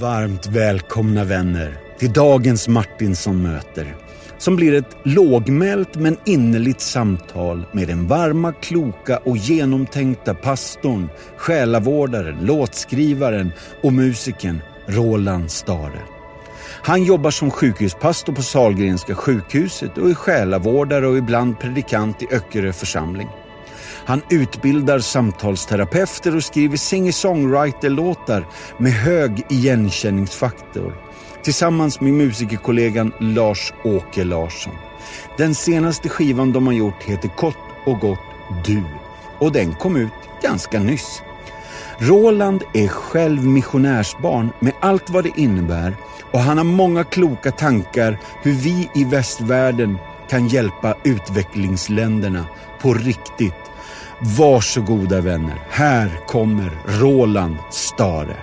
Varmt välkomna vänner till dagens Martinsson möter. Som blir ett lågmält men innerligt samtal med den varma, kloka och genomtänkta pastorn, själavårdaren, låtskrivaren och musikern Roland Stare. Han jobbar som sjukhuspastor på Salgrenska sjukhuset och är själavårdare och ibland predikant i Öckerö församling. Han utbildar samtalsterapeuter och skriver singer-songwriter-låtar med hög igenkänningsfaktor tillsammans med musikerkollegan Lars-Åke Larsson. Den senaste skivan de har gjort heter Kort och gott Du och den kom ut ganska nyss. Roland är själv missionärsbarn med allt vad det innebär och han har många kloka tankar hur vi i västvärlden kan hjälpa utvecklingsländerna på riktigt Varsågoda vänner, här kommer Roland Stare.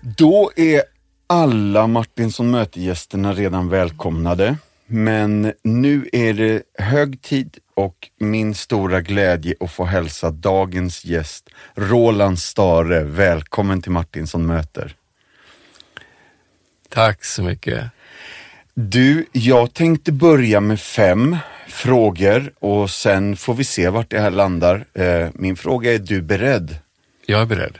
Då är alla Martinsson mötegästerna redan välkomnade, men nu är det hög tid och min stora glädje att få hälsa dagens gäst Roland Stare. Välkommen till Martinsson möter. Tack så mycket. Du, jag tänkte börja med fem frågor och sen får vi se vart det här landar. Eh, min fråga är, du beredd? Jag är beredd.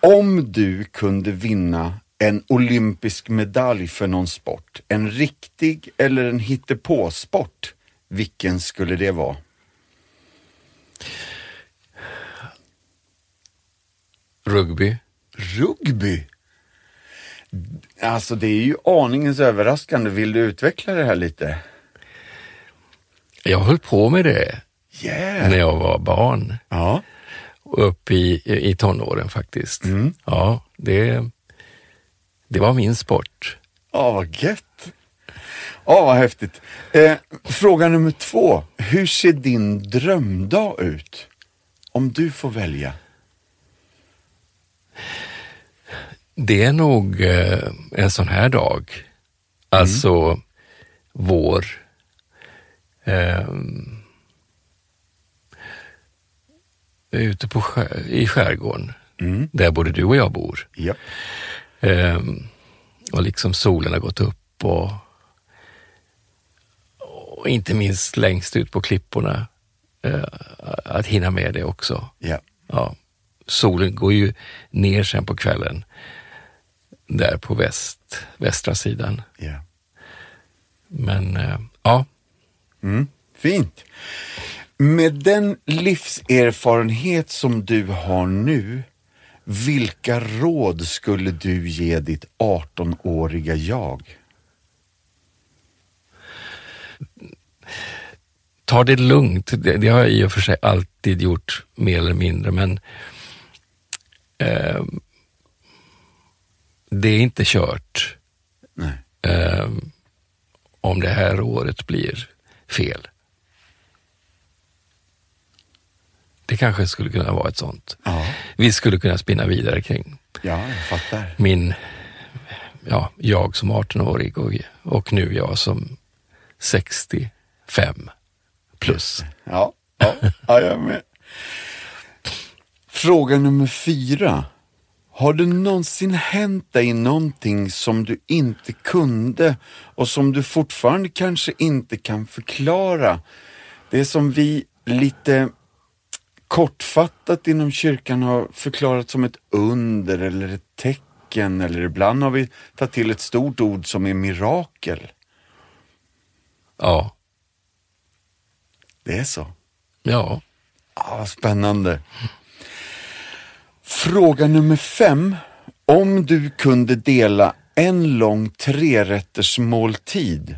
Om du kunde vinna en olympisk medalj för någon sport, en riktig eller en hittepåsport, vilken skulle det vara? Rugby. Rugby? Alltså det är ju aningens överraskande. Vill du utveckla det här lite? Jag höll på med det yeah. när jag var barn. Ja. upp i, i tonåren faktiskt. Mm. Ja, det, det var min sport. Ja, vad gött. Ja, vad häftigt. Eh, fråga nummer två. Hur ser din drömdag ut? Om du får välja. Det är nog eh, en sån här dag. Alltså mm. vår. Eh, ute på i skärgården, mm. där både du och jag bor. Ja. Um, och liksom solen har gått upp och, och inte minst längst ut på klipporna, uh, att hinna med det också. Ja. Ja. Solen går ju ner sen på kvällen, där på väst, västra sidan. Ja. Men uh, ja. Mm. Fint. Med den livserfarenhet som du har nu, vilka råd skulle du ge ditt 18-åriga jag? Ta det lugnt. Det, det, har jag i och för sig alltid gjort, mer eller mindre, men eh, det är inte kört eh, om det här året blir fel. Det kanske skulle kunna vara ett sånt. Ja. Vi skulle kunna spinna vidare kring ja, jag fattar. min, ja, jag som 18-årig och, och nu jag som 65 plus. Ja, ja, ja jag är med. Fråga nummer fyra. Har det någonsin hänt dig någonting som du inte kunde och som du fortfarande kanske inte kan förklara? Det som vi lite kortfattat inom kyrkan har förklarat som ett under eller ett tecken eller ibland har vi tagit till ett stort ord som är mirakel. Ja. Det är så? Ja. Ah, spännande. Fråga nummer fem. Om du kunde dela en lång trerätters måltid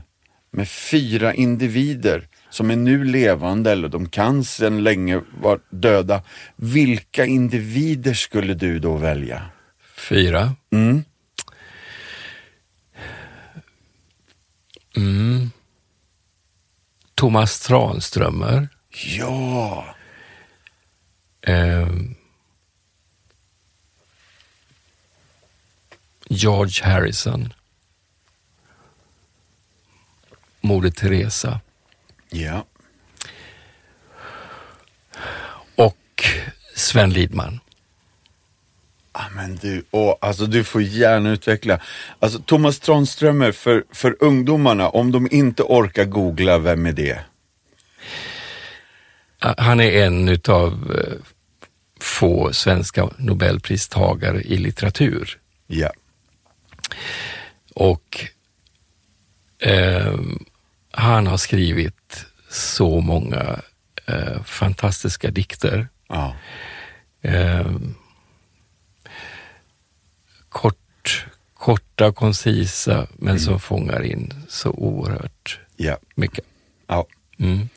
med fyra individer som är nu levande eller de kan sedan länge vara döda. Vilka individer skulle du då välja? Fyra. Mm. Mm. Thomas Tranströmer. Ja. Ehm, George Harrison. Moder Teresa. Ja. Och Sven Lidman. Ah, men du, åh, alltså du får gärna utveckla. Alltså Thomas Tranströmer, för, för ungdomarna, om de inte orkar googla, vem är det? Han är en utav eh, få svenska nobelpristagare i litteratur. Ja. Och eh, han har skrivit så många eh, fantastiska dikter. Ja. Eh, kort, korta, koncisa, men som fångar in så oerhört Ja. mycket. ja. Mm.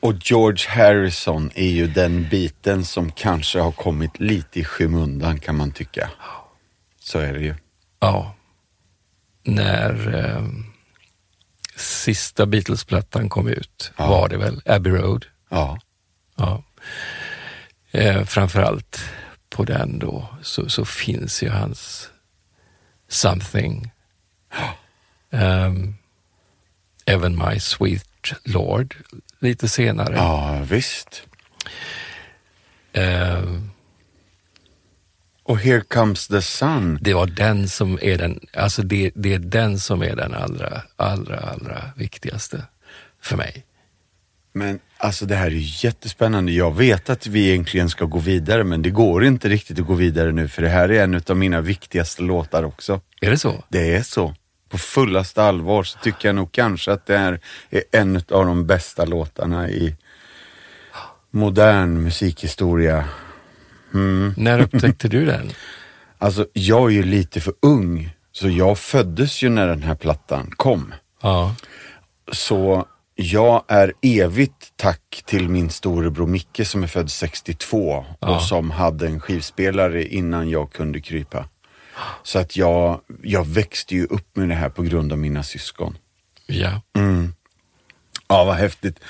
Och George Harrison är ju den biten som kanske har kommit lite i skymundan kan man tycka. Så är det ju. Ja. När eh, sista Beatles-plattan kom ut Ja. var det väl Abbey Road. Ja. Ja. Eh, framförallt på den då så, så finns ju hans Something. Um, Även My Sweet Lord lite senare. Ja, visst. Ehm, Och Here Comes the Sun. det var den som är den, alltså det, det är den som är den allra, allra, allra viktigaste för mig. Men alltså det här är ju jättespännande. Jag vet att vi egentligen ska gå vidare, men det går inte riktigt att gå vidare nu, för det här är en av mina viktigaste låtar också. Är det så? Det är så. På fullaste allvar så tycker jag nog kanske att det här är en av de bästa låtarna i modern musikhistoria. När upptäckte du den? Alltså, jag är ju lite för ung, så jag föddes ju när den här plattan kom. Ja, Så jag är evigt tack till min storebror Micke som är född 62 Ja. och som hade en skivspelare innan jag kunde krypa. Så att jag, jag växte ju upp med det här på grund av mina syskon. ja. Ja, vad häftigt.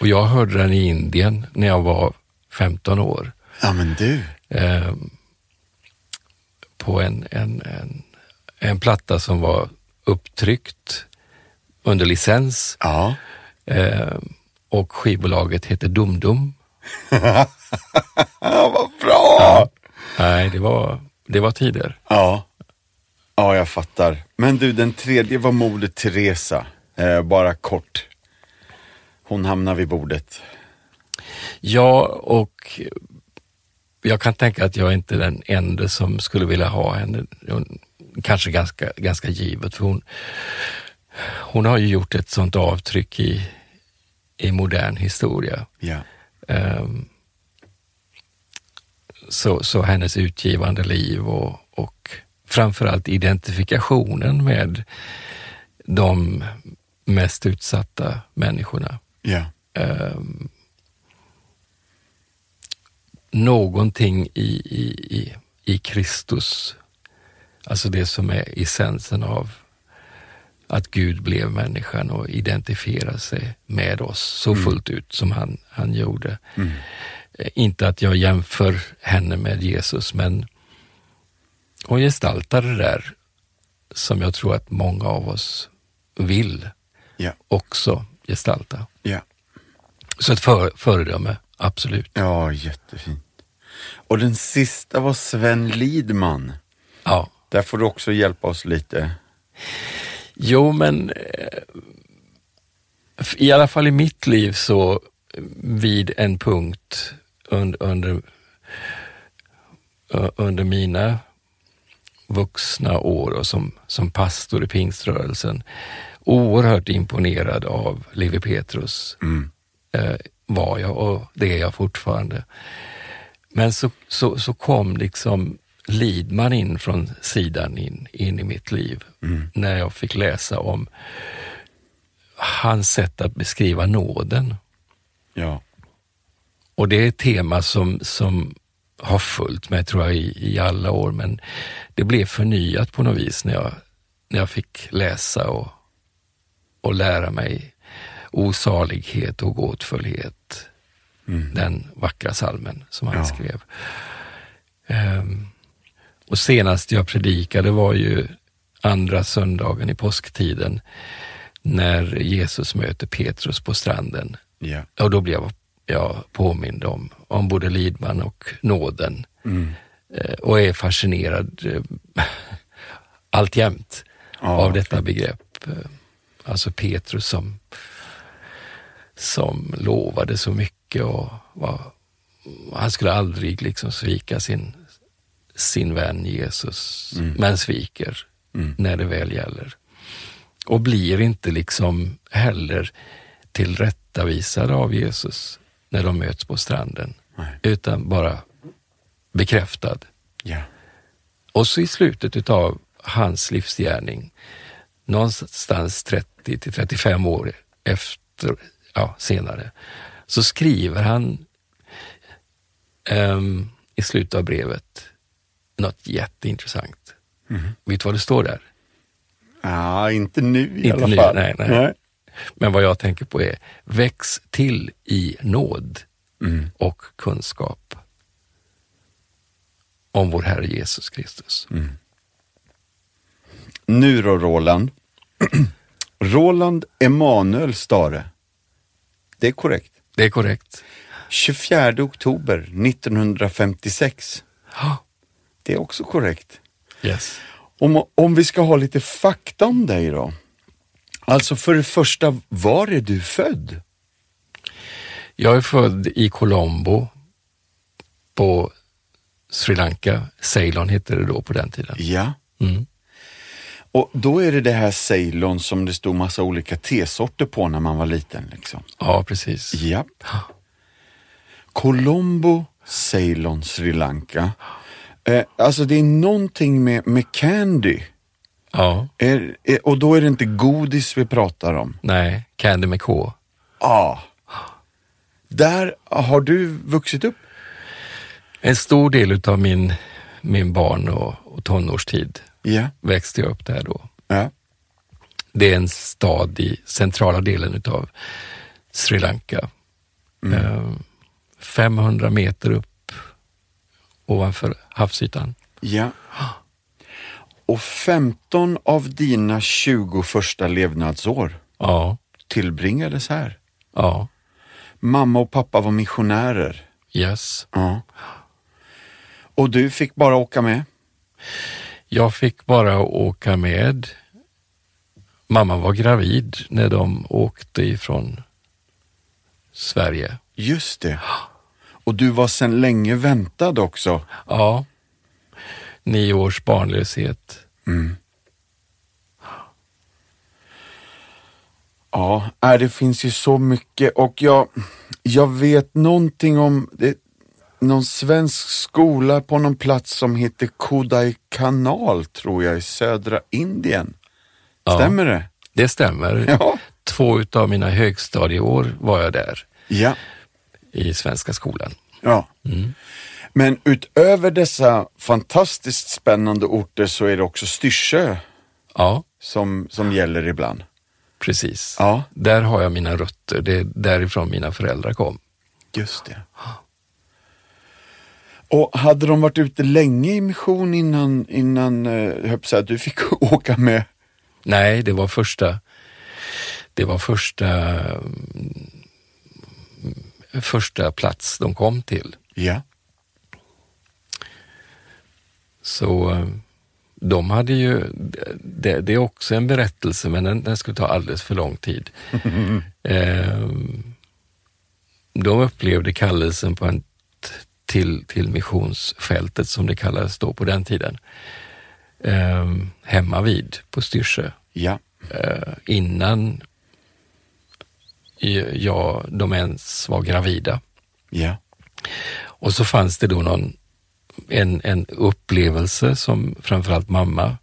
Och jag hörde den i Indien när jag var 15 år. Ja, men du. eh, på en, en, en, en platta som var upptryckt under licens Ja. eh, och skivbolaget heter Dum-Dum. ja, vad bra! Nej, det var, det var tider. Ja. ja, jag fattar. Men du, den tredje var Moder Teresa. Eh, bara kort. Hon hamnar vid bordet. Ja, och jag kan tänka att jag inte är den enda som skulle vilja ha henne. Kanske ganska, ganska givet, för hon, hon har ju gjort ett sånt avtryck i, i modern historia. Ja. Ehm, så, så hennes utgivande liv och, och framförallt identifikationen med de mest utsatta människorna. Ja. Ehm, någonting i, i, i, i Kristus, alltså det som är essensen av att Gud blev människan och identifierar sig med oss så fullt ut som han, han gjorde. Eh, Inte att jag jämför henne med Jesus, men hon gestaltar det där som jag tror att många av oss vill Ja. också gestalta. Ja. Så ett för, föredöme, absolut. Ja, jättefint. Och den sista var Sven Lidman. Ja. Där får du också hjälpa oss lite. Jo, men eh, i alla fall i mitt liv så vid en punkt under, under, under mina vuxna år och som, som pastor i pingströrelsen oerhört imponerad av Levi Petrus eh, var jag och det är jag fortfarande. Men så, så, så kom liksom Lidman in från sidan in, in i mitt liv när jag fick läsa om hans sätt att beskriva nåden. Ja. Och det är ett tema som, som har följt mig tror jag i, i alla år, men det blev förnyat på något vis när jag, när jag fick läsa och, och lära mig osalighet och gåtfullhet den vackra salmen som han Ja. skrev. Ehm, och senast jag predikade var ju andra söndagen i påsktiden när Jesus möter Petrus på stranden. Ja. Och då blev jag, påmind om, om både Lidman och nåden Mm. eh, och är fascinerad eh, alltjämt Ja, av detta begrepp. Eh, Alltså Petrus som, som lovade så mycket och var, han skulle aldrig liksom svika sin, sin vän Jesus, men sviker när det väl gäller. Och blir inte liksom heller tillrättavisad av Jesus när de möts på stranden, Nej. utan bara bekräftad. Ja. Och så i slutet utav hans livsgärning, någonstans 30 till 35 år efter, ja, senare, så skriver han ehm, i slutet av brevet något jätteintressant. Vet du vad det står där? Ja, inte nu i Inte alla nu, fall. nej, nej. Men vad jag tänker på är, väx till i nåd Mm. och kunskap om vår Herre Jesus Kristus. Nu då Roland. Roland Emanuel Stare. Det är korrekt. Det är korrekt. 24 oktober 1956. Ja. Det är också korrekt. Yes. Om, om vi ska ha lite fakta om dig då. Alltså för det första, var är du född? Jag är född i Colombo på Sri Lanka. Ceylon hette det då på den tiden. Ja. Mm. Och då är det det här Ceylon som det stod massa olika tesorter på när man var liten. Liksom. Ja, precis. Japp. Colombo, Ceylon, Sri Lanka. Eh, alltså det är någonting med, med candy. Ja, Är, är, och då är det inte godis vi pratar om. nej, Candy med K. Ja. Där har du vuxit upp. En stor del utav min, min barn och, och tonårstid Ja. växte jag upp där då. ja. Det är en stad i centrala delen utav Sri Lanka. Eh, 500 meter upp ovanför havsytan. Ja. Och 15 av dina 20 första levnadsår Ja, tillbringades här. ja, Mamma och pappa var missionärer. yes. Ja. Och du fick bara åka med? Jag fick bara åka med. Mamma var gravid när de åkte ifrån Sverige. Just det. Och du var sedan länge väntad också. Ja, nio års barnlöshet. Ja, äh, det finns ju så mycket och jag, jag vet någonting om det, någon svensk skola på någon plats som heter Kodaikanal tror jag i södra Indien. Ja. Stämmer det? Det stämmer. Ja. Två utav mina högstadieår var jag där Ja. i Svenska skolan. ja. Men utöver dessa fantastiskt spännande orter så är det också Styrsö Ja, som, som gäller ibland. precis. Ja. Där har jag mina rötter. Det är därifrån mina föräldrar kom. Just det. Och hade de varit ute länge i mission innan, innan eh, jag säga, du fick åka med? Nej, det var första, det var första, första plats de kom till. Ja. Så eh, de hade ju, det, det är också en berättelse men den, den skulle ta alldeles för lång tid. Eh, de upplevde kallelsen på en till, till missionsfältet som det kallades då på den tiden. Eh, hemma vid på Styrsö. Ja. Eh, innan jag, de ens var gravida. Ja. Och så fanns det då någon, en, en upplevelse som framförallt mamma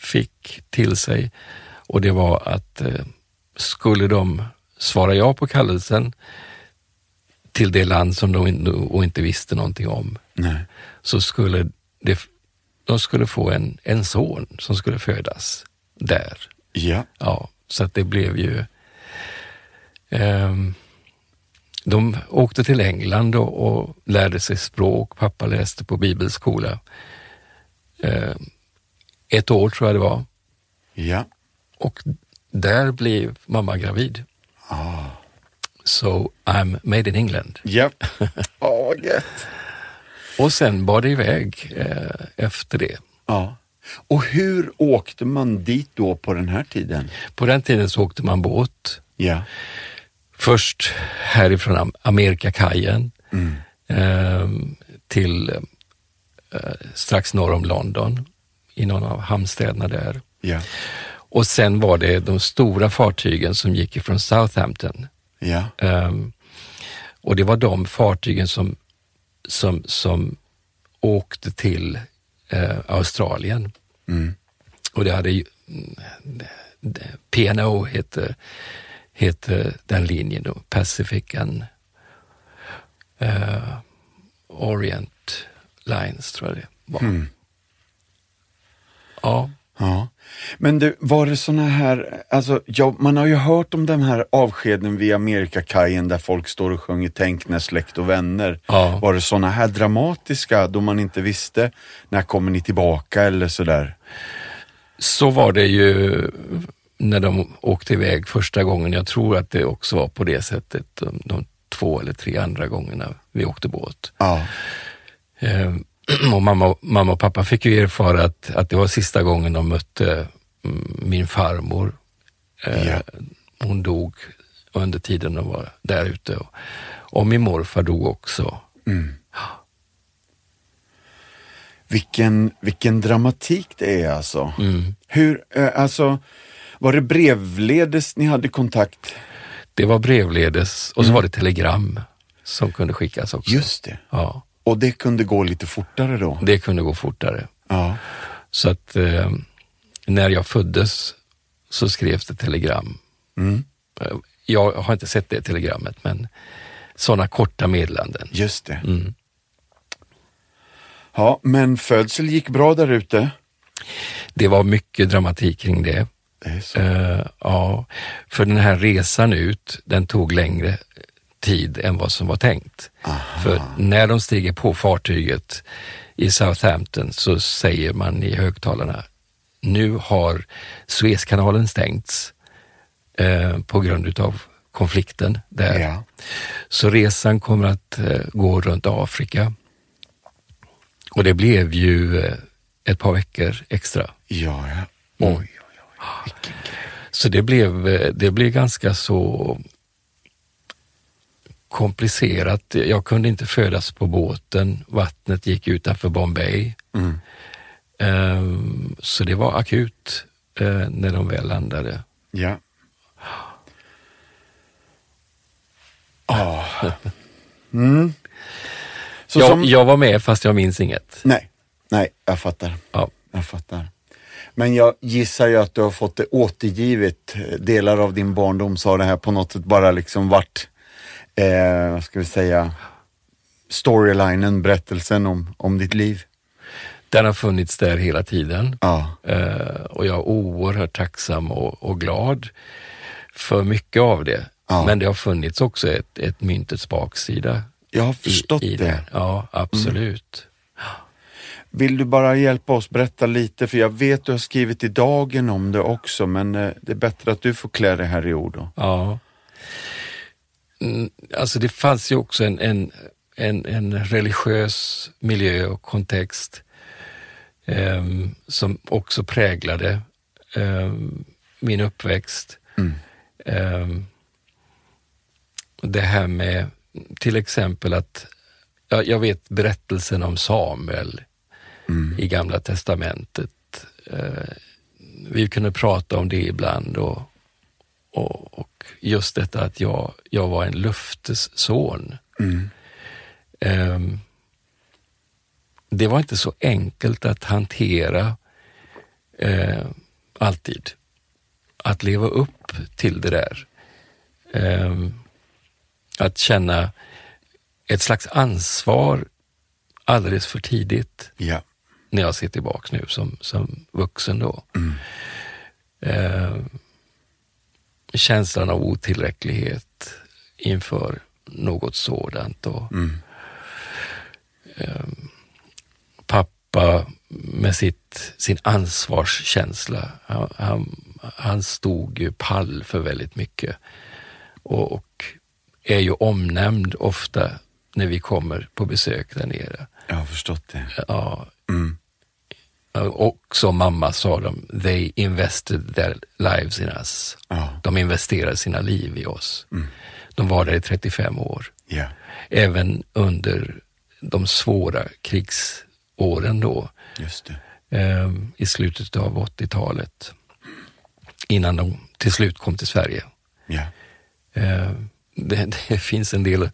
fick till sig och det var att eh, skulle de svara ja på kallelsen till det land som de inte visste någonting om, Nej. så skulle det, de skulle få en, en son som skulle födas där. Ja. Ja, så att det blev ju... ehm, de åkte till England och, och, lärde sig språk. Pappa läste på bibelskola. Eh, ett år tror jag det var. Ja. Och där blev mamma gravid. Ah. So I'm made in England. Japp. Åh, gött. Och sen bar det iväg eh, efter det. Ja. Och hur åkte man dit då på den här tiden? På den tiden så åkte man båt. Ja. Först härifrån Am- Amerikakajen Mm. eh, till eh, strax norr om London, i någon av hamnstäderna där. Ja. Och sen var det de stora fartygen som gick ifrån Southampton. Ja. Ehm, och det var de fartygen som, som, som åkte till eh, Australien. Mm. Och det hade PNO hette, hette den linjen då, Pacific and eh, Orient Lines tror jag det var. Mm. Ja, Ja. Men du, var det såna här, alltså ja, man har ju hört om den här avskeden vid Amerikakajen där folk står och sjunger Tänk när släkt och vänner. Ja. Var det såna här dramatiska då man inte visste när kommer ni tillbaka eller sådär? så var det ju när de åkte iväg första gången. Jag tror att det också var på det sättet de, de två eller tre andra gångerna vi åkte båt. Ja. Eh, och mamma, mamma och pappa fick ju erfara att, att det var sista gången de mötte mm, min farmor. Eh, Ja. Hon dog under tiden de var där ute. Och, och min morfar dog också. Mm. Vilken, vilken dramatik det är alltså. Mm. Hur, eh, alltså, var det brevledes ni hade kontakt? Det var brevledes och så var det telegram som kunde skickas också. Just det. Ja, Och det kunde gå lite fortare då? det kunde gå fortare. Ja. Så att eh, när jag föddes så skrevs det telegram. Mm. Eh, Jag har inte sett det telegrammet, men sådana korta meddelanden. Just det. Mm. Ja, men födsel gick bra där ute. Det var mycket dramatik kring det. Det. Eh, ja, för den här resan ut, den tog längre tid än vad som var tänkt. För när de stiger på fartyget i Southampton så säger man i högtalarna, nu har Suezkanalen stängts eh, på grund utav konflikten där. Ja. Så resan kommer att eh, gå runt Afrika. Och det blev ju eh, ett par veckor extra. Ja, ja. Oj, oj, oj. Vilken grej. Så det blev, eh, det blev ganska så komplicerat. Jag kunde inte födas på båten. Vattnet gick utanför Bombay. Mm. Ehm, Så det var akut eh, när de väl landade. Ja. Ah. Mm. Så Jag, som... jag var med fast jag minns inget. Nej, nej, jag fattar. Ja. Jag fattar. Men jag gissar ju att du har fått det återgivet. Delar av din barndom så har det här på något sätt bara liksom varit, eh, vad ska vi säga, storylinen, berättelsen om, om ditt liv. Den har funnits där hela tiden. Ja, Eh, och jag är oerhört tacksam och, och glad för mycket av det. Ja. Men det har funnits också ett, ett myntets baksida. jag har i- förstått i det. Ja, absolut. Vill du bara hjälpa oss berätta lite, för jag vet du har skrivit i Dagen om det också, men eh, det är bättre att du får klä det här i ord. Då. Ja. Mm, alltså det fanns ju också en, en, en, en religiös miljö och kontext ehm, som också präglade ehm, min uppväxt. Mm. Ehm, det här med till exempel att, ja, jag vet berättelsen om Samuel Mm. i Gamla Testamentet. Eh, vi kunde prata om det ibland och, och, och just detta att jag, jag var en löftesson. Mm. Ehm, det var inte så enkelt att hantera eh, alltid. Att leva upp till det där. Ehm, att känna ett slags ansvar alldeles för tidigt Ja. när jag ser tillbaks nu som, som vuxen då. Mm. Eh, känslan av otillräcklighet inför något sådant. Och, mm. eh, pappa med sitt, sin ansvarskänsla, han, han, han stod ju pall för väldigt mycket och, och är ju omnämnd ofta när vi kommer på besök där nere. Jag har förstått det. Ja. Mm. Och som mamma sa de, they invested their lives in us. Ja. De investerade sina liv i oss. Mm. De var där i 35 år. Yeah. Även under de svåra krigsåren då. Eh, I slutet av 80-talet. Innan de till slut kom till Sverige. Yeah. Eh, det, det, finns en del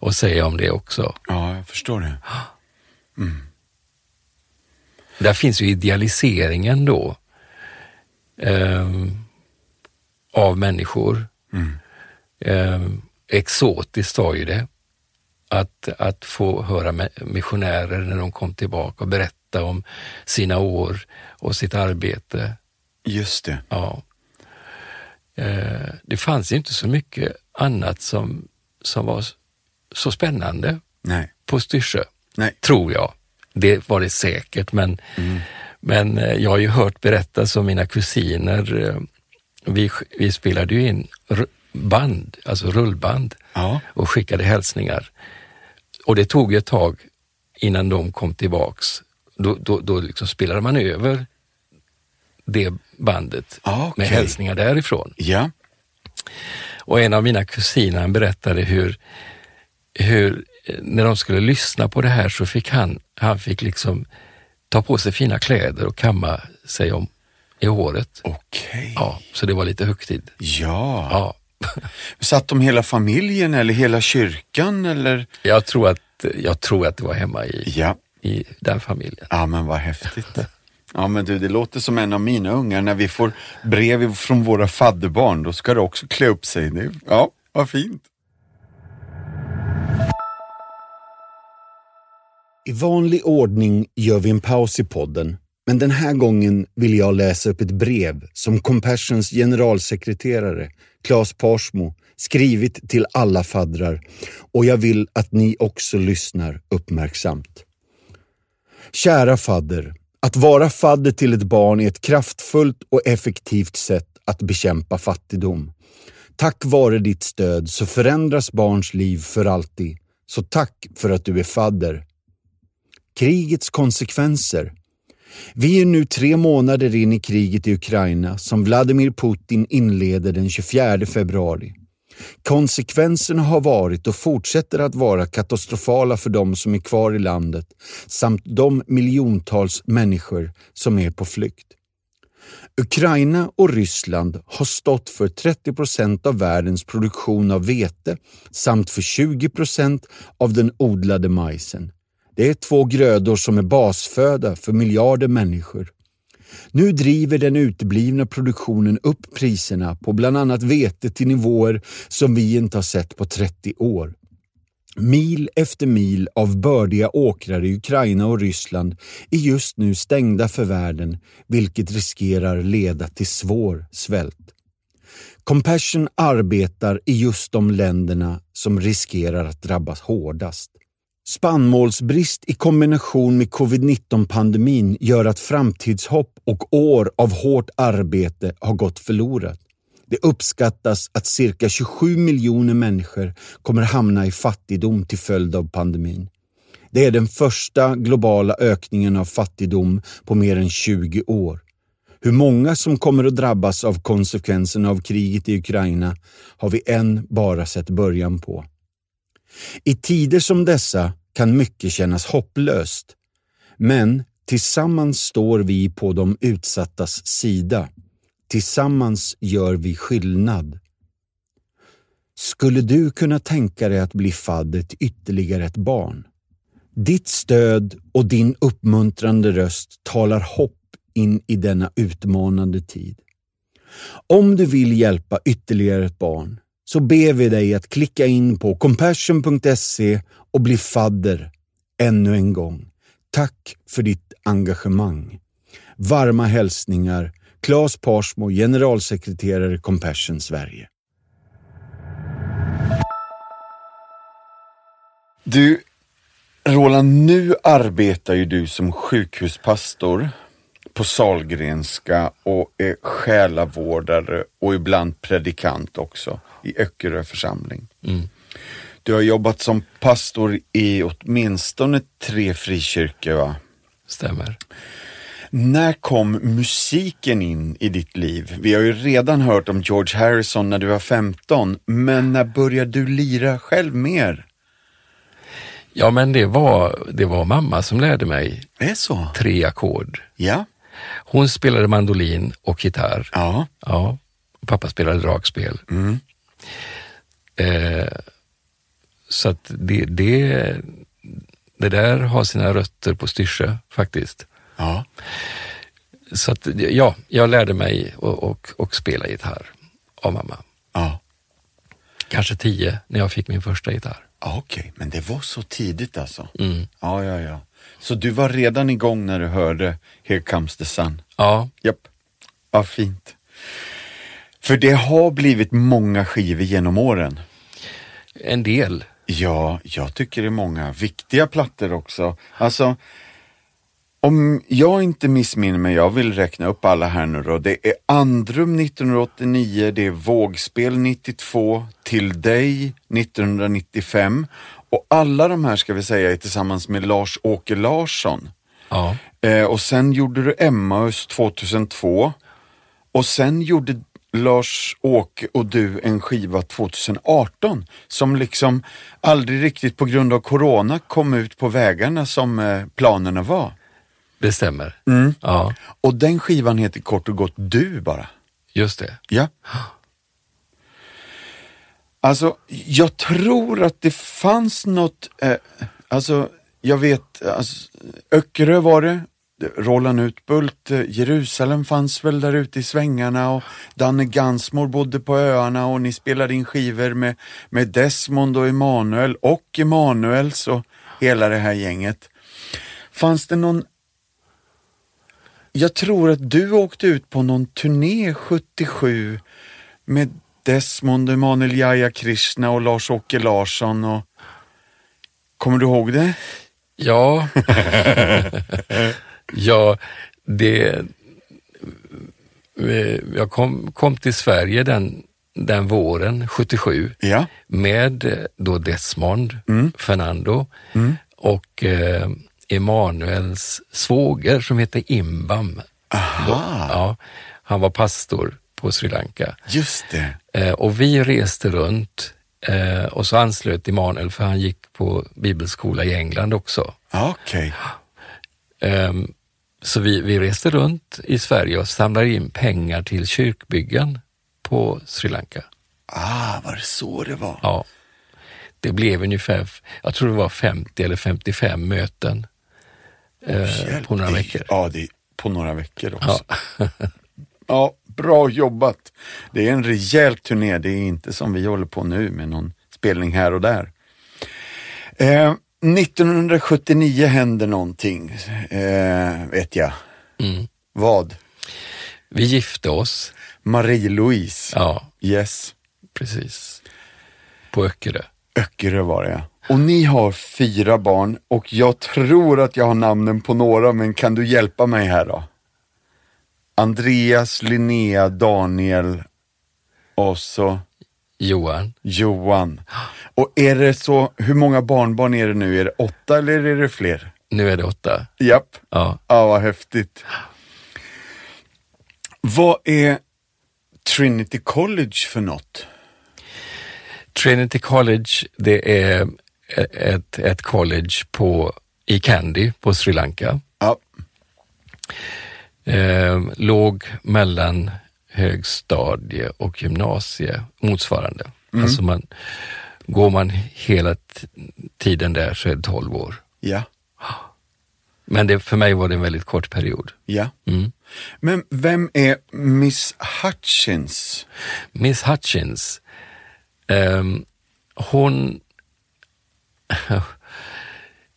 att säga om det också. Ja, jag förstår det. Mm. Där finns ju idealiseringen då eh, av människor. Mm. Eh, exotiskt var ju det. Att, att få höra missionärer när de kom tillbaka och berätta om sina år och sitt arbete. Just det. Ja. Eh, det fanns inte så mycket annat som, som var så spännande Nej. på Styrsö, Nej. tror jag. Det var det säkert, men, mm. men eh, jag har ju hört berättas om mina kusiner. Eh, vi, vi spelade ju in band, alltså rullband ja. och skickade hälsningar. Och det tog ett tag innan de kom tillbaks. Då, då, då liksom spelade man över det bandet ah, okay. med hälsningar därifrån. Ja. Och en av mina kusiner berättade hur, hur när de skulle lyssna på det här så fick han, han fick liksom ta på sig fina kläder och kamma sig om i håret. Okej. Ja, så det var lite högtid. Ja. ja. Satt de hela familjen eller hela kyrkan eller? Jag tror att, jag tror att det var hemma i, ja. i den familjen. Ja men vad häftigt. Ja men du, det låter som en av mina ungar. När vi får brev från våra fadderbarn, då ska det också klä upp sig. Ja, vad fint. I vanlig ordning gör vi en paus i podden, men den här gången vill jag läsa upp ett brev som Compassions generalsekreterare Claes Parsmo skrivit till alla faddrar och jag vill att ni också lyssnar uppmärksamt. Kära fadder, att vara fadder till ett barn är ett kraftfullt och effektivt sätt att bekämpa fattigdom. Tack vare ditt stöd så förändras barns liv för alltid. Så tack för att du är fadder. Krigets konsekvenser. Vi är nu tre månader in i kriget i Ukraina som Vladimir Putin inleder den 24 februari. Konsekvenserna har varit och fortsätter att vara katastrofala för de som är kvar i landet samt de miljontals människor som är på flykt. Ukraina och Ryssland har stått för 30 procent av världens produktion av vete samt för 20 procent av den odlade majsen. Det är två grödor som är basföda för miljarder människor. Nu driver den uteblivna produktionen upp priserna på bland annat vete till nivåer som vi inte har sett på 30 år. Mil efter mil av bördiga åkrar i Ukraina och Ryssland är just nu stängda för världen, vilket riskerar leda till svår svält. Compassion arbetar i just de länderna som riskerar att drabbas hårdast. Spannmålsbrist i kombination med covid-19-pandemin gör att framtidshopp och år av hårt arbete har gått förlorat. Det uppskattas att cirka 27 miljoner människor kommer hamna i fattigdom till följd av pandemin. Det är den första globala ökningen av fattigdom på mer än 20 år. Hur många som kommer att drabbas av konsekvenserna av kriget i Ukraina har vi än bara sett början på. I tider som dessa kan mycket kännas hopplöst, men tillsammans står vi på de utsattas sida. Tillsammans gör vi skillnad. Skulle du kunna tänka dig att bli fadder till ytterligare ett barn? Ditt stöd och din uppmuntrande röst talar hopp in i denna utmanande tid. Om du vill hjälpa ytterligare ett barn så ber vi dig att klicka in på compassion.se och bli fadder ännu en gång. Tack för ditt engagemang. Varma hälsningar Claes Parsmo, generalsekreterare Compassion Sverige. Du, Roland, nu arbetar ju du som sjukhuspastor på Salgrenska och är själavårdare och ibland predikant också i Öckerö församling. Mm. Du har jobbat som pastor i åtminstone tre frikyrkor va? Stämmer. När kom musiken in i ditt liv? Vi har ju redan hört om George Harrison när du var 15, men när började du lira själv mer? Ja, men det var, det var mamma som lärde mig Det är så? tre ackord. Ja. Hon spelade mandolin och gitarr. Ja. Ja, pappa spelade dragspel. Mm. Eh, så att det, det, det där har sina rötter på Styrsö faktiskt. Ja. Så att ja, jag lärde mig och, och, och spela gitarr av mamma. Ja. Kanske tio när jag fick min första gitarr. Ja, Okej, men det var så tidigt alltså? Mm. Ja, ja, ja. Så du var redan igång när du hörde Here comes the sun? Ja, Japp. Vad fint. För det har blivit många skivor genom åren. en del. Ja, jag tycker det är många viktiga plattor också. Alltså, om jag inte missminner mig, jag vill räkna upp alla här nu då. Det är Andrum 1989, det är Vågspel 92, Till dig 1995 och alla de här ska vi säga är tillsammans med Lars-Åke Larsson. Ja, Eh, och sen gjorde du Emmaus 2002 och sen gjorde Lars-Åke och du en skiva 2018 som liksom aldrig riktigt på grund av corona kom ut på vägarna som eh, planerna var. det stämmer. Mm. Ja, Och den skivan heter kort och gott Du bara. just det. Ja. Alltså, jag tror att det fanns något, eh, alltså, jag vet, alltså, Öckerö var det, Roland Utbult, eh, Jerusalem fanns väl där ute i svängarna och Danne Gansmor bodde på öarna och ni spelade in skivor med, med Desmond och Emanuel och Emanuels och hela det här gänget. Fanns det någon jag tror att du åkte ut på någon turné 77 med Desmond, Emanuel Jaja Krishna och Lars-Åke Larsson. Och... Kommer du ihåg det? Ja, ja det, jag kom, kom till Sverige den, den våren 77 Ja. med då Desmond, Fernando och eh, Emanuels svåger som heter Imbam. Aha, Ja, han var pastor på Sri Lanka. just det. Eh, och vi reste runt eh, och så anslöt Emanuel för han gick på bibelskola i England också. Okej. Ehm, Så vi, vi reste runt i Sverige och samlade in pengar till kyrkbyggen på Sri Lanka. Ah, var det så det var? Ja. Det blev ungefär, jag tror det var 50 eller 55 möten eh, Hjälp, på några veckor. Ja, det, på några veckor också. Ja. Ja, bra jobbat. Det är en rejäl turné, det är inte som vi håller på nu med någon spelning här och där. Eh, 1979 händer någonting, eh, vet jag. Mm. Vad? Vi gifte oss, Marie-Louise. ja Yes. precis, på Öckerö. Öckerö var det ja. Och ni har fyra barn och jag tror att jag har namnen på några, men kan du hjälpa mig här då? Andreas, Linnea, Daniel och så Johan, Johan. Och är det så, hur många barnbarn är det nu? Är det åtta eller är det fler? nu är det åtta. Japp. Ja. Ja, vad häftigt. Vad är Trinity College för något? Trinity College, det är ett, ett college på, i Kandy på Sri Lanka. Ja, Eh, låg mellan högstadie och gymnasie motsvarande. Alltså man, går man hela tiden där så är det 12 år. ja, Men det, för mig var det en väldigt kort period. ja. Mm. Men vem är Miss Hutchins? Miss Hutchins, ehm, hon...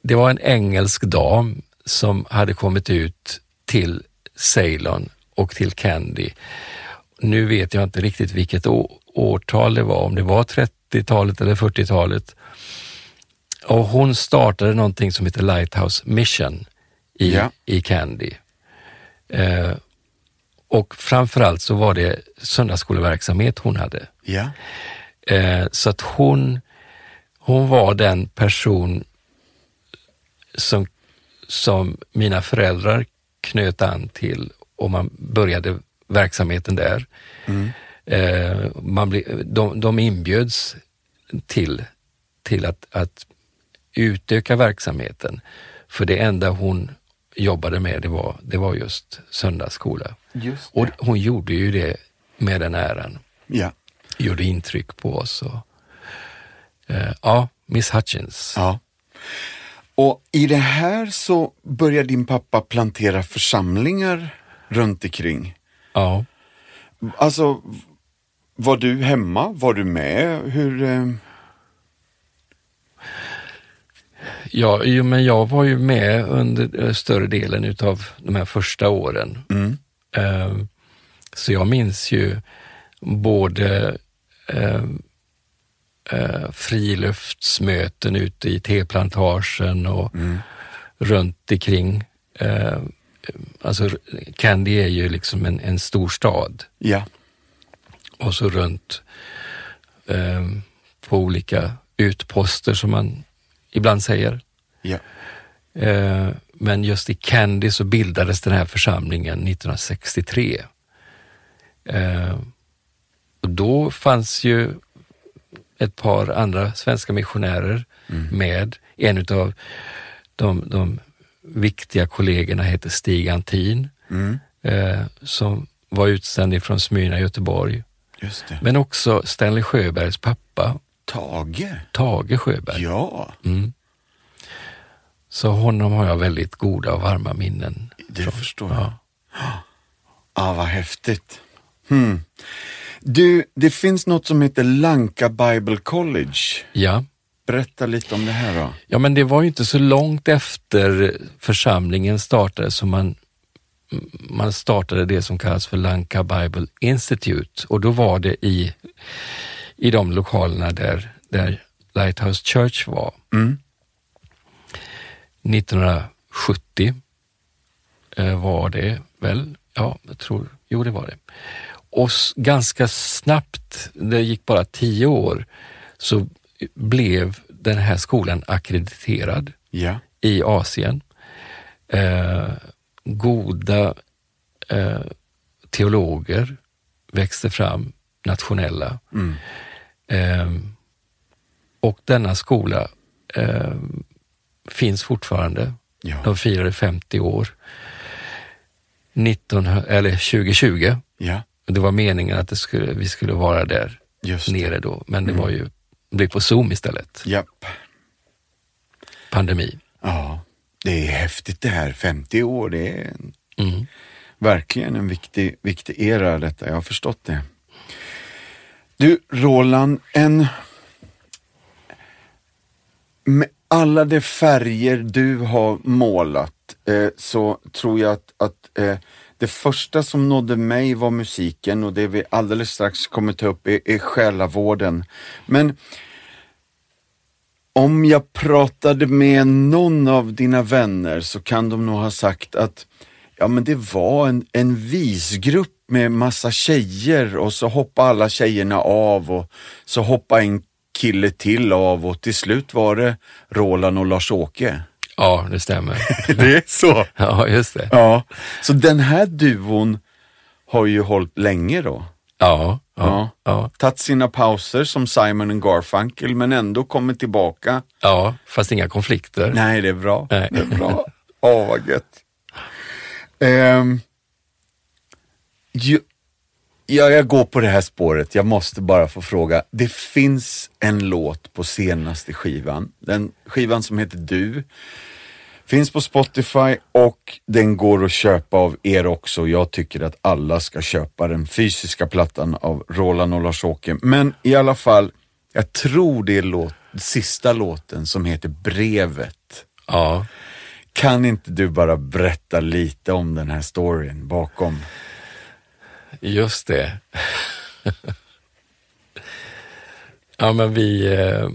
det var en engelsk dam som hade kommit ut till Ceylon och till Kandy. Nu vet jag inte riktigt vilket årtal det var, om det var 30-talet eller 40-talet. Och hon startade någonting som heter Lighthouse Mission i, Ja. i Candy. Eh, och framförallt så var det söndagsskoleverksamhet hon hade. Ja. Eh, så att hon, hon var den person som, som mina föräldrar knöt an till och man började verksamheten där. Eh, man ble, de, de inbjöds till, till att, att utöka verksamheten. För det enda hon jobbade med det var, det var just söndagsskola. Just Och hon gjorde ju det med den äran Ja. gjorde intryck på oss. Och, eh, ja, Miss Hutchins. ja. Och i det här så börjar din pappa plantera församlingar runt omkring. Ja. Alltså, var du hemma? Var du med? Hur... Eh... Ja, jo, men jag var ju med under eh, större delen utav de här första åren. Mm. Eh, så jag minns ju både eh, eh, friluftsmöten ute i teplantagen och runt omkring. Eh, alltså Candy är ju liksom en, en stor stad. Ja. och så runt eh, på olika utposter som man ibland säger. Ja. Eh, men just i Candy så bildades den här församlingen 1963. Eh, och då fanns ju ett par andra svenska missionärer med. En av de, de viktiga kollegorna heter Stig Antin Mm. eh, som var utsänd från Smyrna i Göteborg. Men också Stanley Sjöbergs pappa, Tage? Tage Sjöberg. Ja, Mm. Så honom har jag väldigt goda och varma minnen. det förstår jag. Ja. Ah, vad häftigt. Hmm. Du, det finns något som heter Lanka Bible College. Ja. Berätta lite om det här då. ja, men det var ju inte så långt efter församlingen startade som man, man startade det som kallas för Lanka Bible Institute och då var det i, i de lokalerna där, där Lighthouse Church var. Mm. 1970 eh, var det väl? Ja, jag tror, jo det var det. Och ganska snabbt, det gick bara tio år, så blev den här skolan akkrediterad Ja. i Asien. Eh, goda eh, teologer växte fram, nationella. Mm. Eh, och denna skola eh, finns fortfarande. Ja. De firade 50 år 19, eller 2020. Ja, Det var meningen att det skulle, vi skulle vara där just. Mm. nere då, men det var ju, det blev på Zoom istället. Japp. Pandemi. Ja, det är häftigt det här. 50 år, det är en, Mm. verkligen en viktig, viktig era detta. Jag har förstått det. Du, Roland, en... Med alla de färger du har målat eh, så tror jag att, att eh, det första som nådde mig var musiken och det vi alldeles strax kommer ta upp är, är själavården. Men om jag pratade med någon av dina vänner så kan de nog ha sagt att ja, men det var en, en visgrupp med massa tjejer och så hoppade alla tjejerna av och så hoppade en kille till av och till slut var det Roland och Lars-Åke. Ja, det stämmer. Det är så? ja, just det. Ja, så den här duon har ju hållit länge då. Ja, ja, Ja. ja, Tagit sina pauser som Simon and Garfunkel men ändå kommit tillbaka. ja, fast inga konflikter. Nej, det är bra. Nej. Det är bra. Åh, vad gött. Ehm, ju, ja, jag går på det här spåret. Jag måste bara få fråga. Det finns en låt på senaste skivan. Den skivan som heter Du. Finns på Spotify och den går att köpa av er också. Jag tycker att alla ska köpa den fysiska plattan av Roland och Lars-Åke. Men i alla fall, jag tror det är låt, sista låten som heter Brevet. Ja, Kan inte du bara berätta lite om den här storyn bakom? Just det. ja, men vi, eh,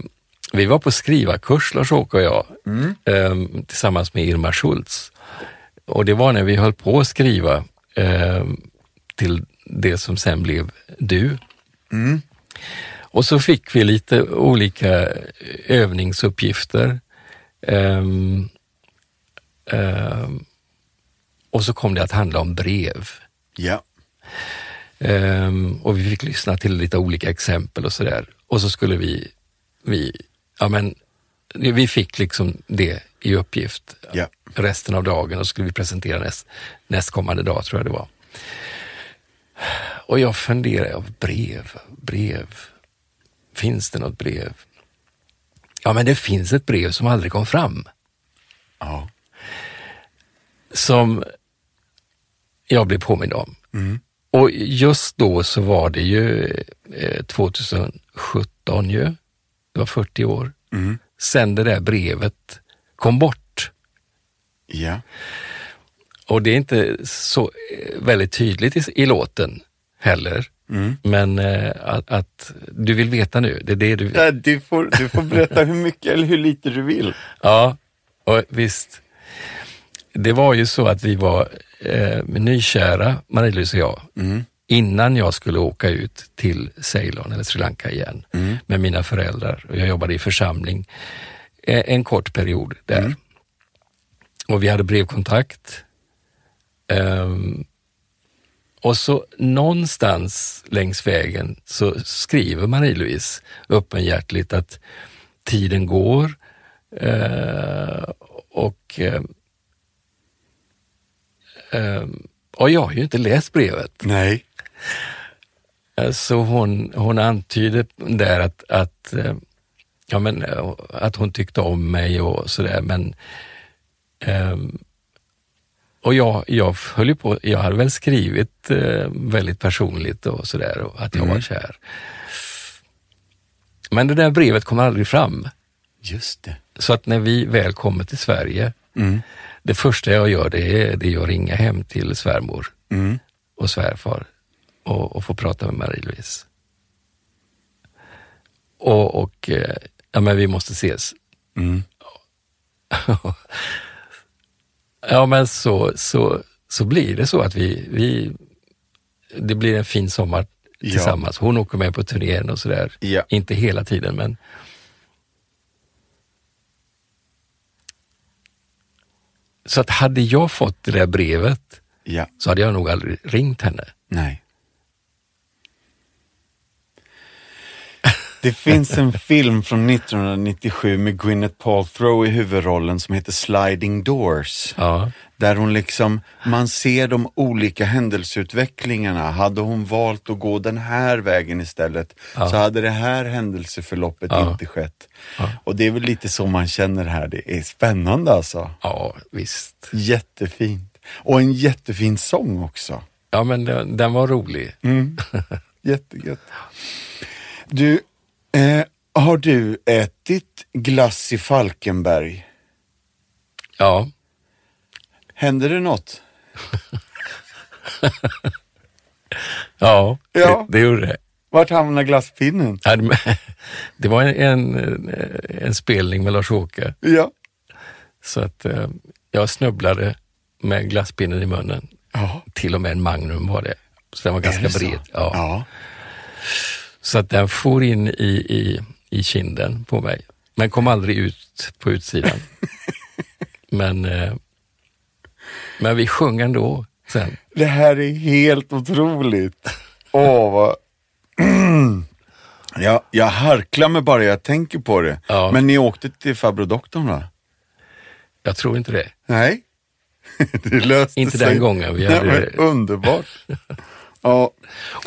Vi var på skrivarkurs, Lars-Åke och jag, eh, tillsammans med Irma Schultz. Och det var när vi höll på att skriva eh, till det som sen blev Du. Och så fick vi lite olika övningsuppgifter. Ehm, ehm, och så kom det att handla om brev. Ja. Ehm, och vi fick lyssna till lite olika exempel och sådär. Och så skulle vi, vi, ja men, vi fick liksom det i uppgift Ja. resten av dagen och så skulle vi presentera näst, nästkommande dag tror jag det var. Och jag funderar, ja, brev, brev, finns det något brev? Ja, men det finns ett brev som aldrig kom fram. Ja. som jag blev påmind om. Och just då så var det ju eh, 2017 ju. Det var 40 år sen det där brevet kom bort. Ja. Och det är inte så eh, väldigt tydligt i, i låten heller. Men eh, att, att du vill veta nu, det är det du Nej, Du, får, du får berätta hur mycket eller hur lite du vill. Ja, och visst. Det var ju så att vi var eh, nykära, Marie-Louise och jag, innan jag skulle åka ut till Ceylon eller Sri Lanka igen med mina föräldrar. Och jag jobbade i församling eh, en kort period där. Och vi hade brevkontakt. Ehm, och så någonstans längs vägen så skriver Marie-Louise öppenhjärtligt att tiden går eh, och, eh, och jag har ju inte läst brevet. Nej. Eh, Så hon, hon antyder där att, att, eh, ja, men, eh, att hon tyckte om mig och sådär, men ehm, och jag, jag höll ju på, jag hade väl skrivit väldigt personligt och sådär, att jag var kär. Men det där brevet kom aldrig fram. Just det. Så att när vi väl kommer till Sverige, det första jag gör det är, det är att ringa hem till svärmor och svärfar och, och få prata med Marie-Louise. Och, och eh, ja men vi måste ses. ja men så, så, så blir det så att vi, vi, det blir en fin sommar Ja. tillsammans. Hon åker med på turnén och sådär. Ja. Inte hela tiden men Så att hade jag fått det där brevet Ja. så hade jag nog aldrig ringt henne. Nej. Det finns en film från 1997 med Gwyneth Paltrow i huvudrollen som heter Sliding Doors. Ja, Där hon liksom, man ser de olika händelseutvecklingarna. Hade hon valt att gå den här vägen istället så hade det här händelseförloppet Ja. inte skett. Och det är väl lite så man känner här. Det är spännande alltså. ja visst. Jättefint. Och en jättefin sång också. Ja men den, den var rolig. Jättegött. Du, eh, har du ätit glass i Falkenberg? Ja, Händer det något? ja, Ja. Det, det gjorde det. Vart hamnar glasspinnen? Det- var en, en, en spelning med Lars-Åke, Ja. så att eh, jag snubblade med glasspinnen i munnen. Ja. Till och med en Magnum var det. Så den var ganska bred. Ja. ja. Så att den for in i, i, i kinden på mig, men kom aldrig ut på utsidan. men, eh, men vi sjöng ändå sen. Det här är helt otroligt. Åh, vad... jag, jag harklar mig bara jag tänker på det. Ja. Men ni åkte till farbror doktorn va? Jag tror inte det. Nej. det löste Inte sig. den gången vi Nej, hade det. Underbart. ja.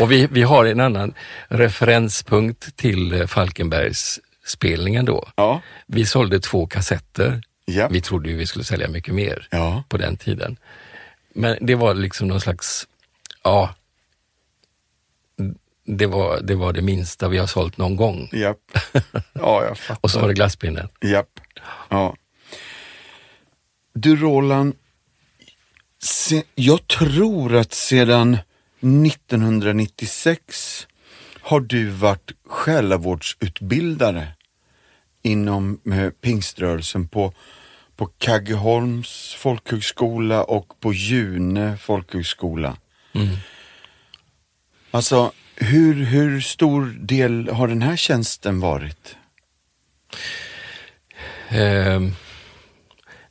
Och vi, vi har en annan referenspunkt till Falkenbergs spelningen då. Ja. Vi sålde två kassetter. Ja. Vi trodde ju vi skulle sälja mycket mer Ja. på den tiden. Men det var liksom någon slags, ja, det var, det var det minsta vi har sålt någon gång. Japp. Ja, jag fattar. Och så var det glasspinnen. Japp. Ja. Du Roland, se, jag tror att sedan 1996 har du varit själavårdsutbildare inom eh, pingströrelsen på, på Kaggeholms folkhögskola och på June folkhögskola. Mm. Alltså, hur, hur stor del har den här tjänsten varit? Eh,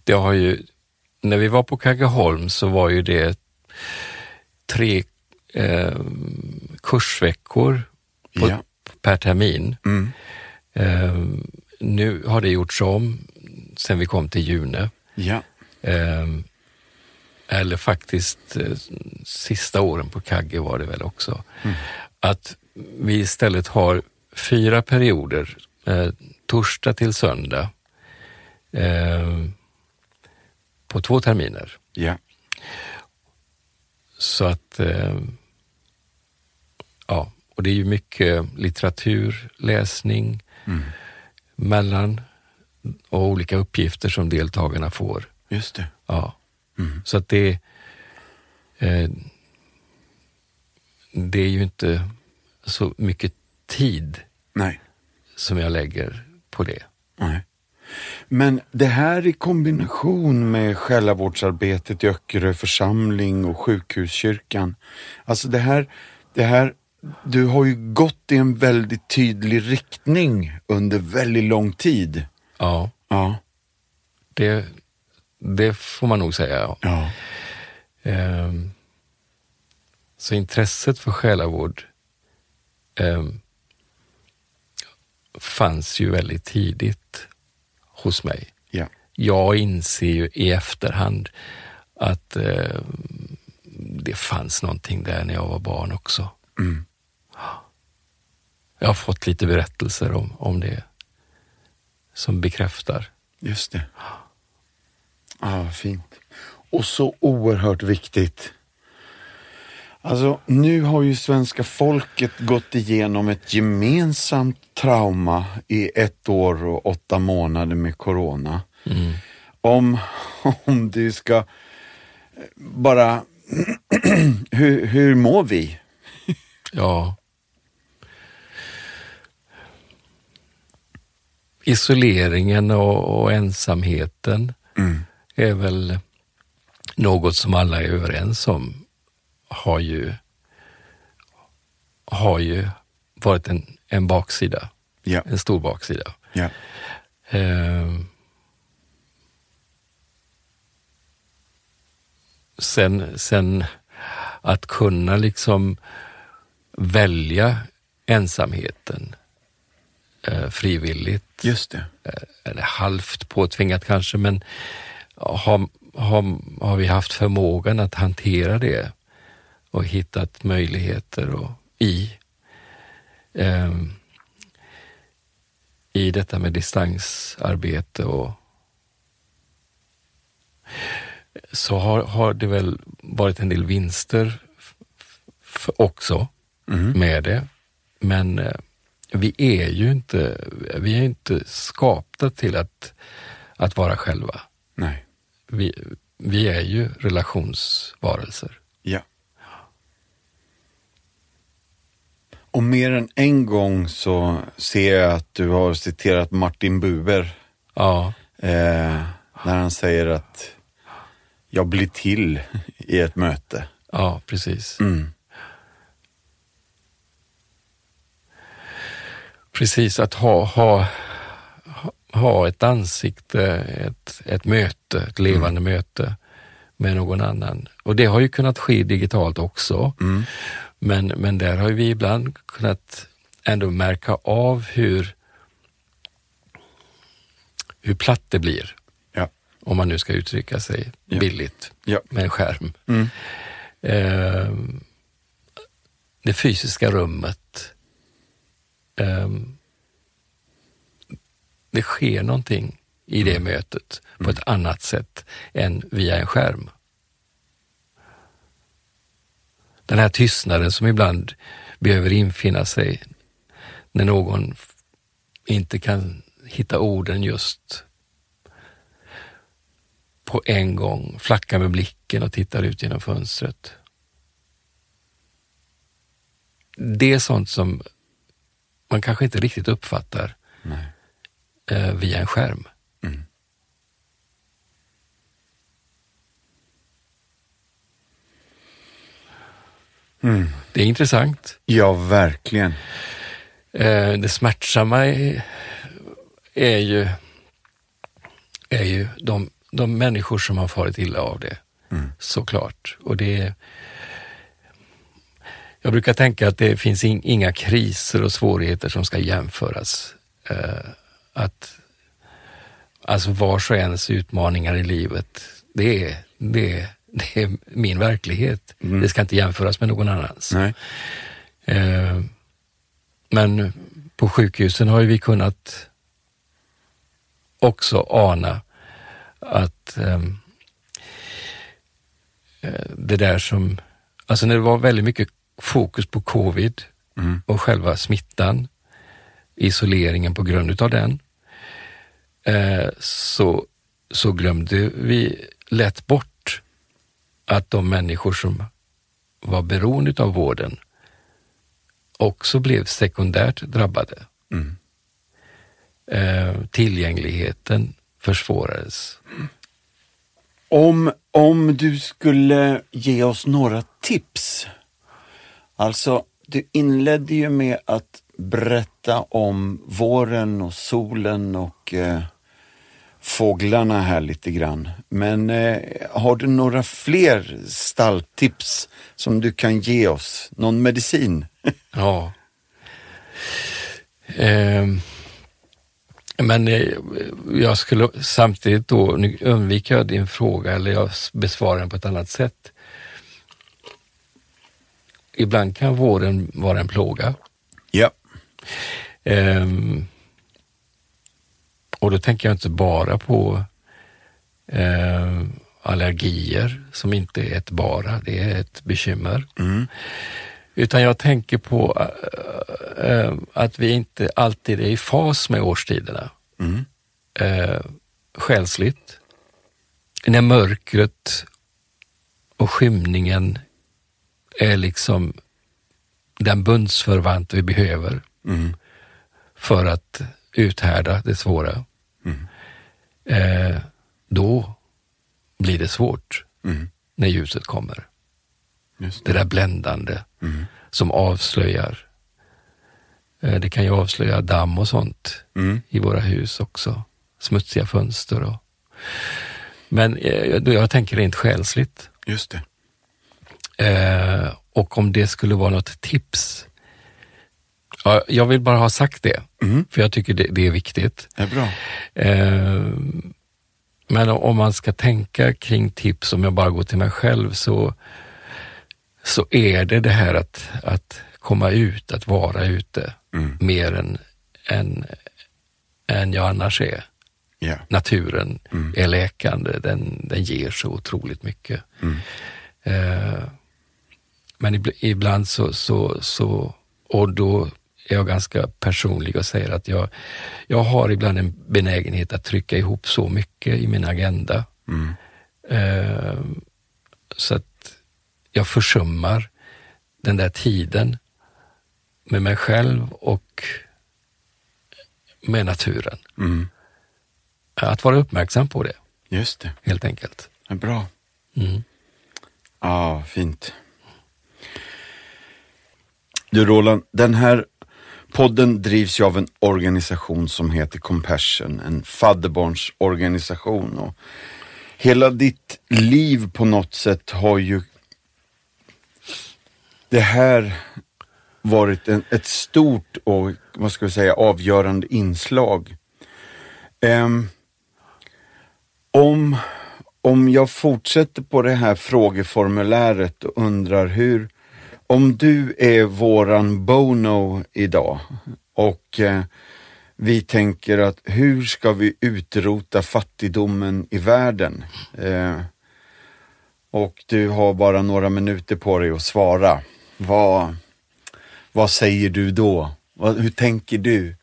det har ju, när vi var på Kaggeholm så var ju det tre eh, kursveckor på, Ja. per termin. Mm. Eh, nu har det gjorts om sen vi kom till June. Ja. Eh, eller faktiskt eh, sista åren på Kagge var det väl också. Att vi istället har fyra perioder, eh, torsdag till söndag, eh, på två terminer. Ja. Så att, eh, ja, och det är ju mycket litteratur, läsning, mellan och olika uppgifter som deltagarna får. Just det. Ja. Så att det, eh, det är ju inte så mycket tid Nej. som jag lägger på det. Nej. Men det här i kombination med själavårdsarbetet i Öckerö församling och sjukhuskyrkan. Alltså det här, det här, du har ju gått i en väldigt tydlig riktning under väldigt lång tid. Ja, Ja. det, det får man nog säga. Ja. Ja. Ehm, så intresset för själavård ehm, fanns ju väldigt tidigt hos mig. Ja. Jag inser ju i efterhand att eh, det fanns någonting där när jag var barn också. Mm. Jag har fått lite berättelser om, om det som bekräftar. Just det. Ja, vad fint. Och så oerhört viktigt. Alltså, nu har ju svenska folket gått igenom ett gemensamt trauma i ett år och åtta månader med corona. Om, om du ska eh, bara, hur, hur mår vi? Ja. Isoleringen och, och ensamheten är väl något som alla är överens om har ju, har ju varit en, en baksida, Ja, en stor baksida. ja, Eh, sen, sen att kunna liksom välja ensamheten eh, frivilligt, just det. eh, eller halvt påtvingat kanske, men har, har, har vi haft förmågan att hantera det och hittat möjligheter och, i ehm, i detta med distansarbete och så har, har det väl varit en del vinster också med det. Men eh, vi är ju inte, vi är inte skapta till att, att vara själva. Nej, Vi, vi är ju relationsvarelser. ja. Och mer än en gång så ser jag att du har citerat Martin Buber Ja, Eh, när han säger att jag blir till i ett möte. ja precis. Mm. Precis, att ha, ha, ha- ett ansikte, ett, ett möte, ett levande möte med någon annan. Och det har ju kunnat ske digitalt också. Men, men där har vi ibland kunnat ändå märka av hur, hur platt det blir, Ja. om man nu ska uttrycka sig Ja. billigt Ja. med en skärm. Mm. Ehm, det fysiska rummet. Ehm, det sker någonting i det mötet på ett annat sätt än via en skärm. Den här tystnaden som ibland behöver infinna sig när någon inte kan hitta orden just på en gång, flackar med blicken och tittar ut genom fönstret. Det är sånt som man kanske inte riktigt uppfattar eh, via en skärm. Mm. Mm. Det är intressant. Ja, verkligen. Eh, det smärtsamma är, är ju, är ju de, de människor som har farit illa av det, Mm. såklart. Och det, jag brukar tänka att det finns in, inga kriser och svårigheter som ska jämföras. Eh, att Alltså vars och ens utmaningar i livet, det är, det är, det är min verklighet. Mm. Det ska inte jämföras med någon annans. Eh, men på sjukhusen har ju vi kunnat också ana att ehm, eh, det där som, alltså när det var väldigt mycket fokus på covid Mm. och själva smittan, isoleringen på grund utav den, eh, så, så glömde vi lätt bort att de människor som var beroende av vården också blev sekundärt drabbade. Mm. Eh, tillgängligheten försvårades. Om, om du skulle ge oss några tips. Alltså, du inledde ju med att berätta om våren och solen och eh, fåglarna här lite grann. Men eh, har du några fler stalltips som du kan ge oss? Någon medicin? Ja. Eh, men eh, jag skulle samtidigt då, nu undviker jag din fråga eller jag besvarar den på ett annat sätt. Ibland kan våren vara en plåga. Ja. Ehm, och då tänker jag inte bara på ehm, allergier som inte är ett bara, det är ett bekymmer. Mm. Utan jag tänker på äh, äh, att vi inte alltid är i fas med årstiderna. Mm. Äh, själsligt. När mörkret och skymningen är liksom den bundsförvant vi behöver Mm. för att uthärda det svåra. Mm. Eh, då blir det svårt Mm. när ljuset kommer. Just Det det. där bländande Mm. som avslöjar. Eh, det kan ju avslöja damm och sånt Mm. i våra hus också. Smutsiga fönster och... Men eh, jag tänker rent själsligt. Just det. Eh, och om det skulle vara något tips. Ja, jag vill bara ha sagt det, Mm. för jag tycker det, det är viktigt. Det är bra. Eh, men om man ska tänka kring tips, om jag bara går till mig själv, så, så är det det här att, att komma ut, att vara ute Mm. mer än, än, än jag annars är. Ja. Naturen Mm. är läkande, den, den ger så otroligt mycket. Mm. Eh, men ibl- ibland så, så, så, och då är jag ganska personlig och säger att jag, jag har ibland en benägenhet att trycka ihop så mycket i min agenda. Mm. Eh, så att jag försummar den där tiden med mig själv och med naturen. Mm. Att vara uppmärksam på det, Just det. helt enkelt. Är bra. Mm. Ja, fint. Du Roland, den här podden drivs ju av en organisation som heter Compassion, en fadderbarnsorganisation. Och hela ditt liv på något sätt har ju det här varit en, ett stort och, vad ska vi säga, avgörande inslag. Um, om, om jag fortsätter på det här frågeformuläret och undrar hur, om du är våran Bono idag och eh, vi tänker att hur ska vi utrota fattigdomen i världen? Eh, och du har bara några minuter på dig att svara. Vad, vad säger du då? Vad, hur tänker du?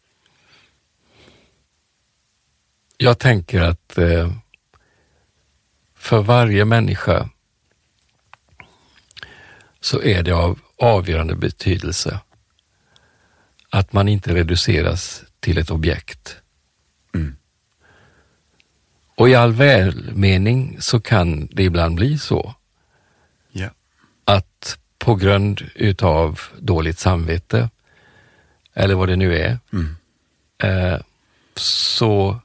Jag tänker att eh, för varje människa så är det av avgörande betydelse att man inte reduceras till ett objekt. Och i all välmening så kan det ibland bli så Ja. att på grund utav dåligt samvete eller vad det nu är, eh, så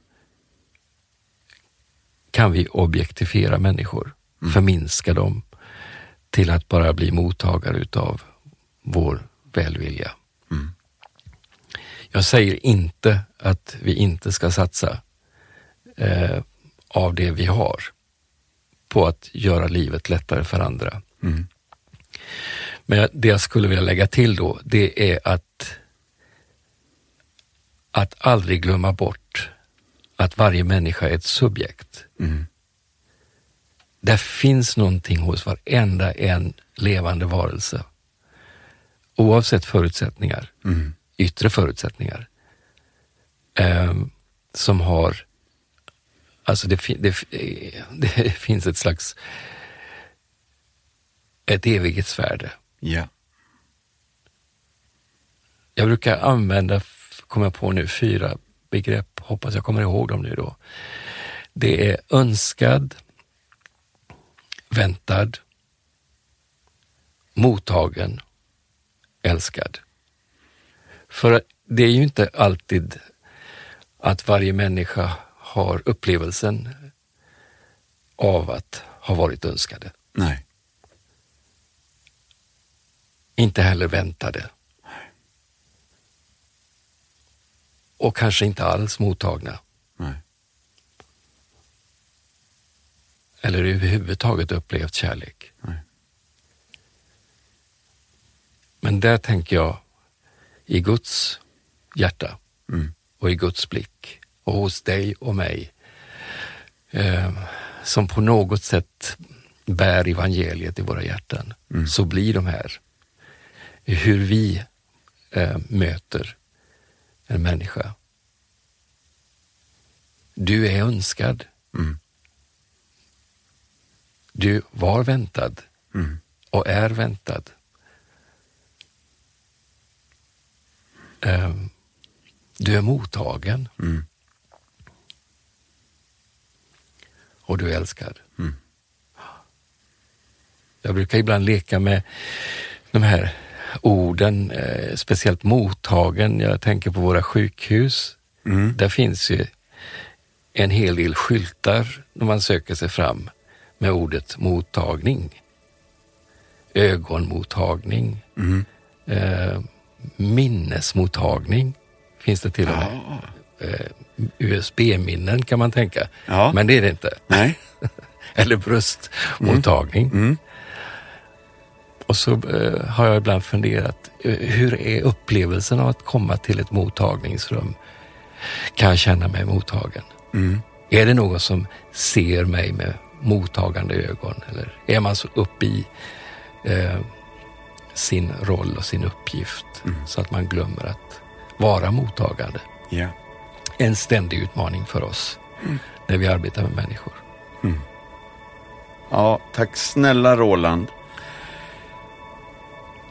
kan vi objektifiera människor, förminska dem till att bara bli mottagare utav vår välvilja. Jag säger inte att vi inte ska satsa eh, av det vi har på att göra livet lättare för andra. Men det jag skulle vilja lägga till då, det är att, att aldrig glömma bort att varje människa är ett subjekt. Det finns någonting hos varenda en levande varelse. Oavsett förutsättningar, yttre förutsättningar, ehm, som har Alltså det, det, det finns ett slags ett evighetsvärde. Ja. Jag brukar använda, kommer jag på nu, fyra begrepp, hoppas jag kommer ihåg dem nu då. Det är önskad, väntad, mottagen, älskad. För det är ju inte alltid att varje människa har upplevelsen av att ha varit önskade. Nej. Inte heller väntade. Och kanske inte alls mottagna. Nej. Eller överhuvudtaget upplevt kärlek. Nej. Men där tänker jag i Guds hjärta Mm. och i Guds blick och hos dig och mig eh, som på något sätt bär evangeliet i våra hjärtan, så blir de här hur vi eh, möter en människa. Du är önskad. Mm. Du var väntad Mm. och är väntad. Ehm, Du är mottagen. Mm. Och du är älskad. Mm. Jag brukar ibland leka med de här orden, eh, speciellt mottagen. Jag tänker på våra sjukhus. Mm. Där finns ju en hel del skyltar när man söker sig fram med ordet mottagning. Ögonmottagning, Mm. eh, minnesmottagning finns det till och med. Ja. Eh, USB-minnen kan man tänka, Ja. men det är det inte. Nej. Eller bröstmottagning. Mm. Och så eh, har jag ibland funderat, eh, hur är upplevelsen av att komma till ett mottagningsrum? Kan jag känna mig mottagen? Mm. Är det någon som ser mig med mottagande ögon? Eller är man så uppe i eh, sin roll och sin uppgift så att man glömmer att vara mottagande? Ja. En ständig utmaning för oss när vi arbetar med människor. Ja, tack snälla Roland.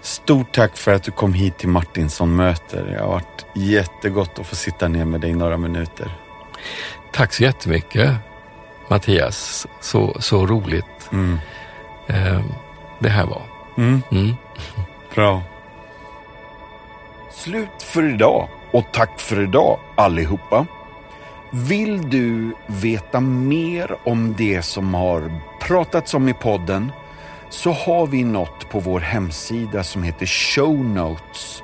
Stort tack för att du kom hit till Martinsson möter. Det har varit jättegott att få sitta ner med dig några minuter. Tack så jättemycket Mattias. Så, så roligt Mm. eh, det här var. Mm. Mm. Bra. Slut för idag och tack för idag allihopa. Vill du veta mer om det som har pratats om i podden så har vi något på vår hemsida som heter Show Notes.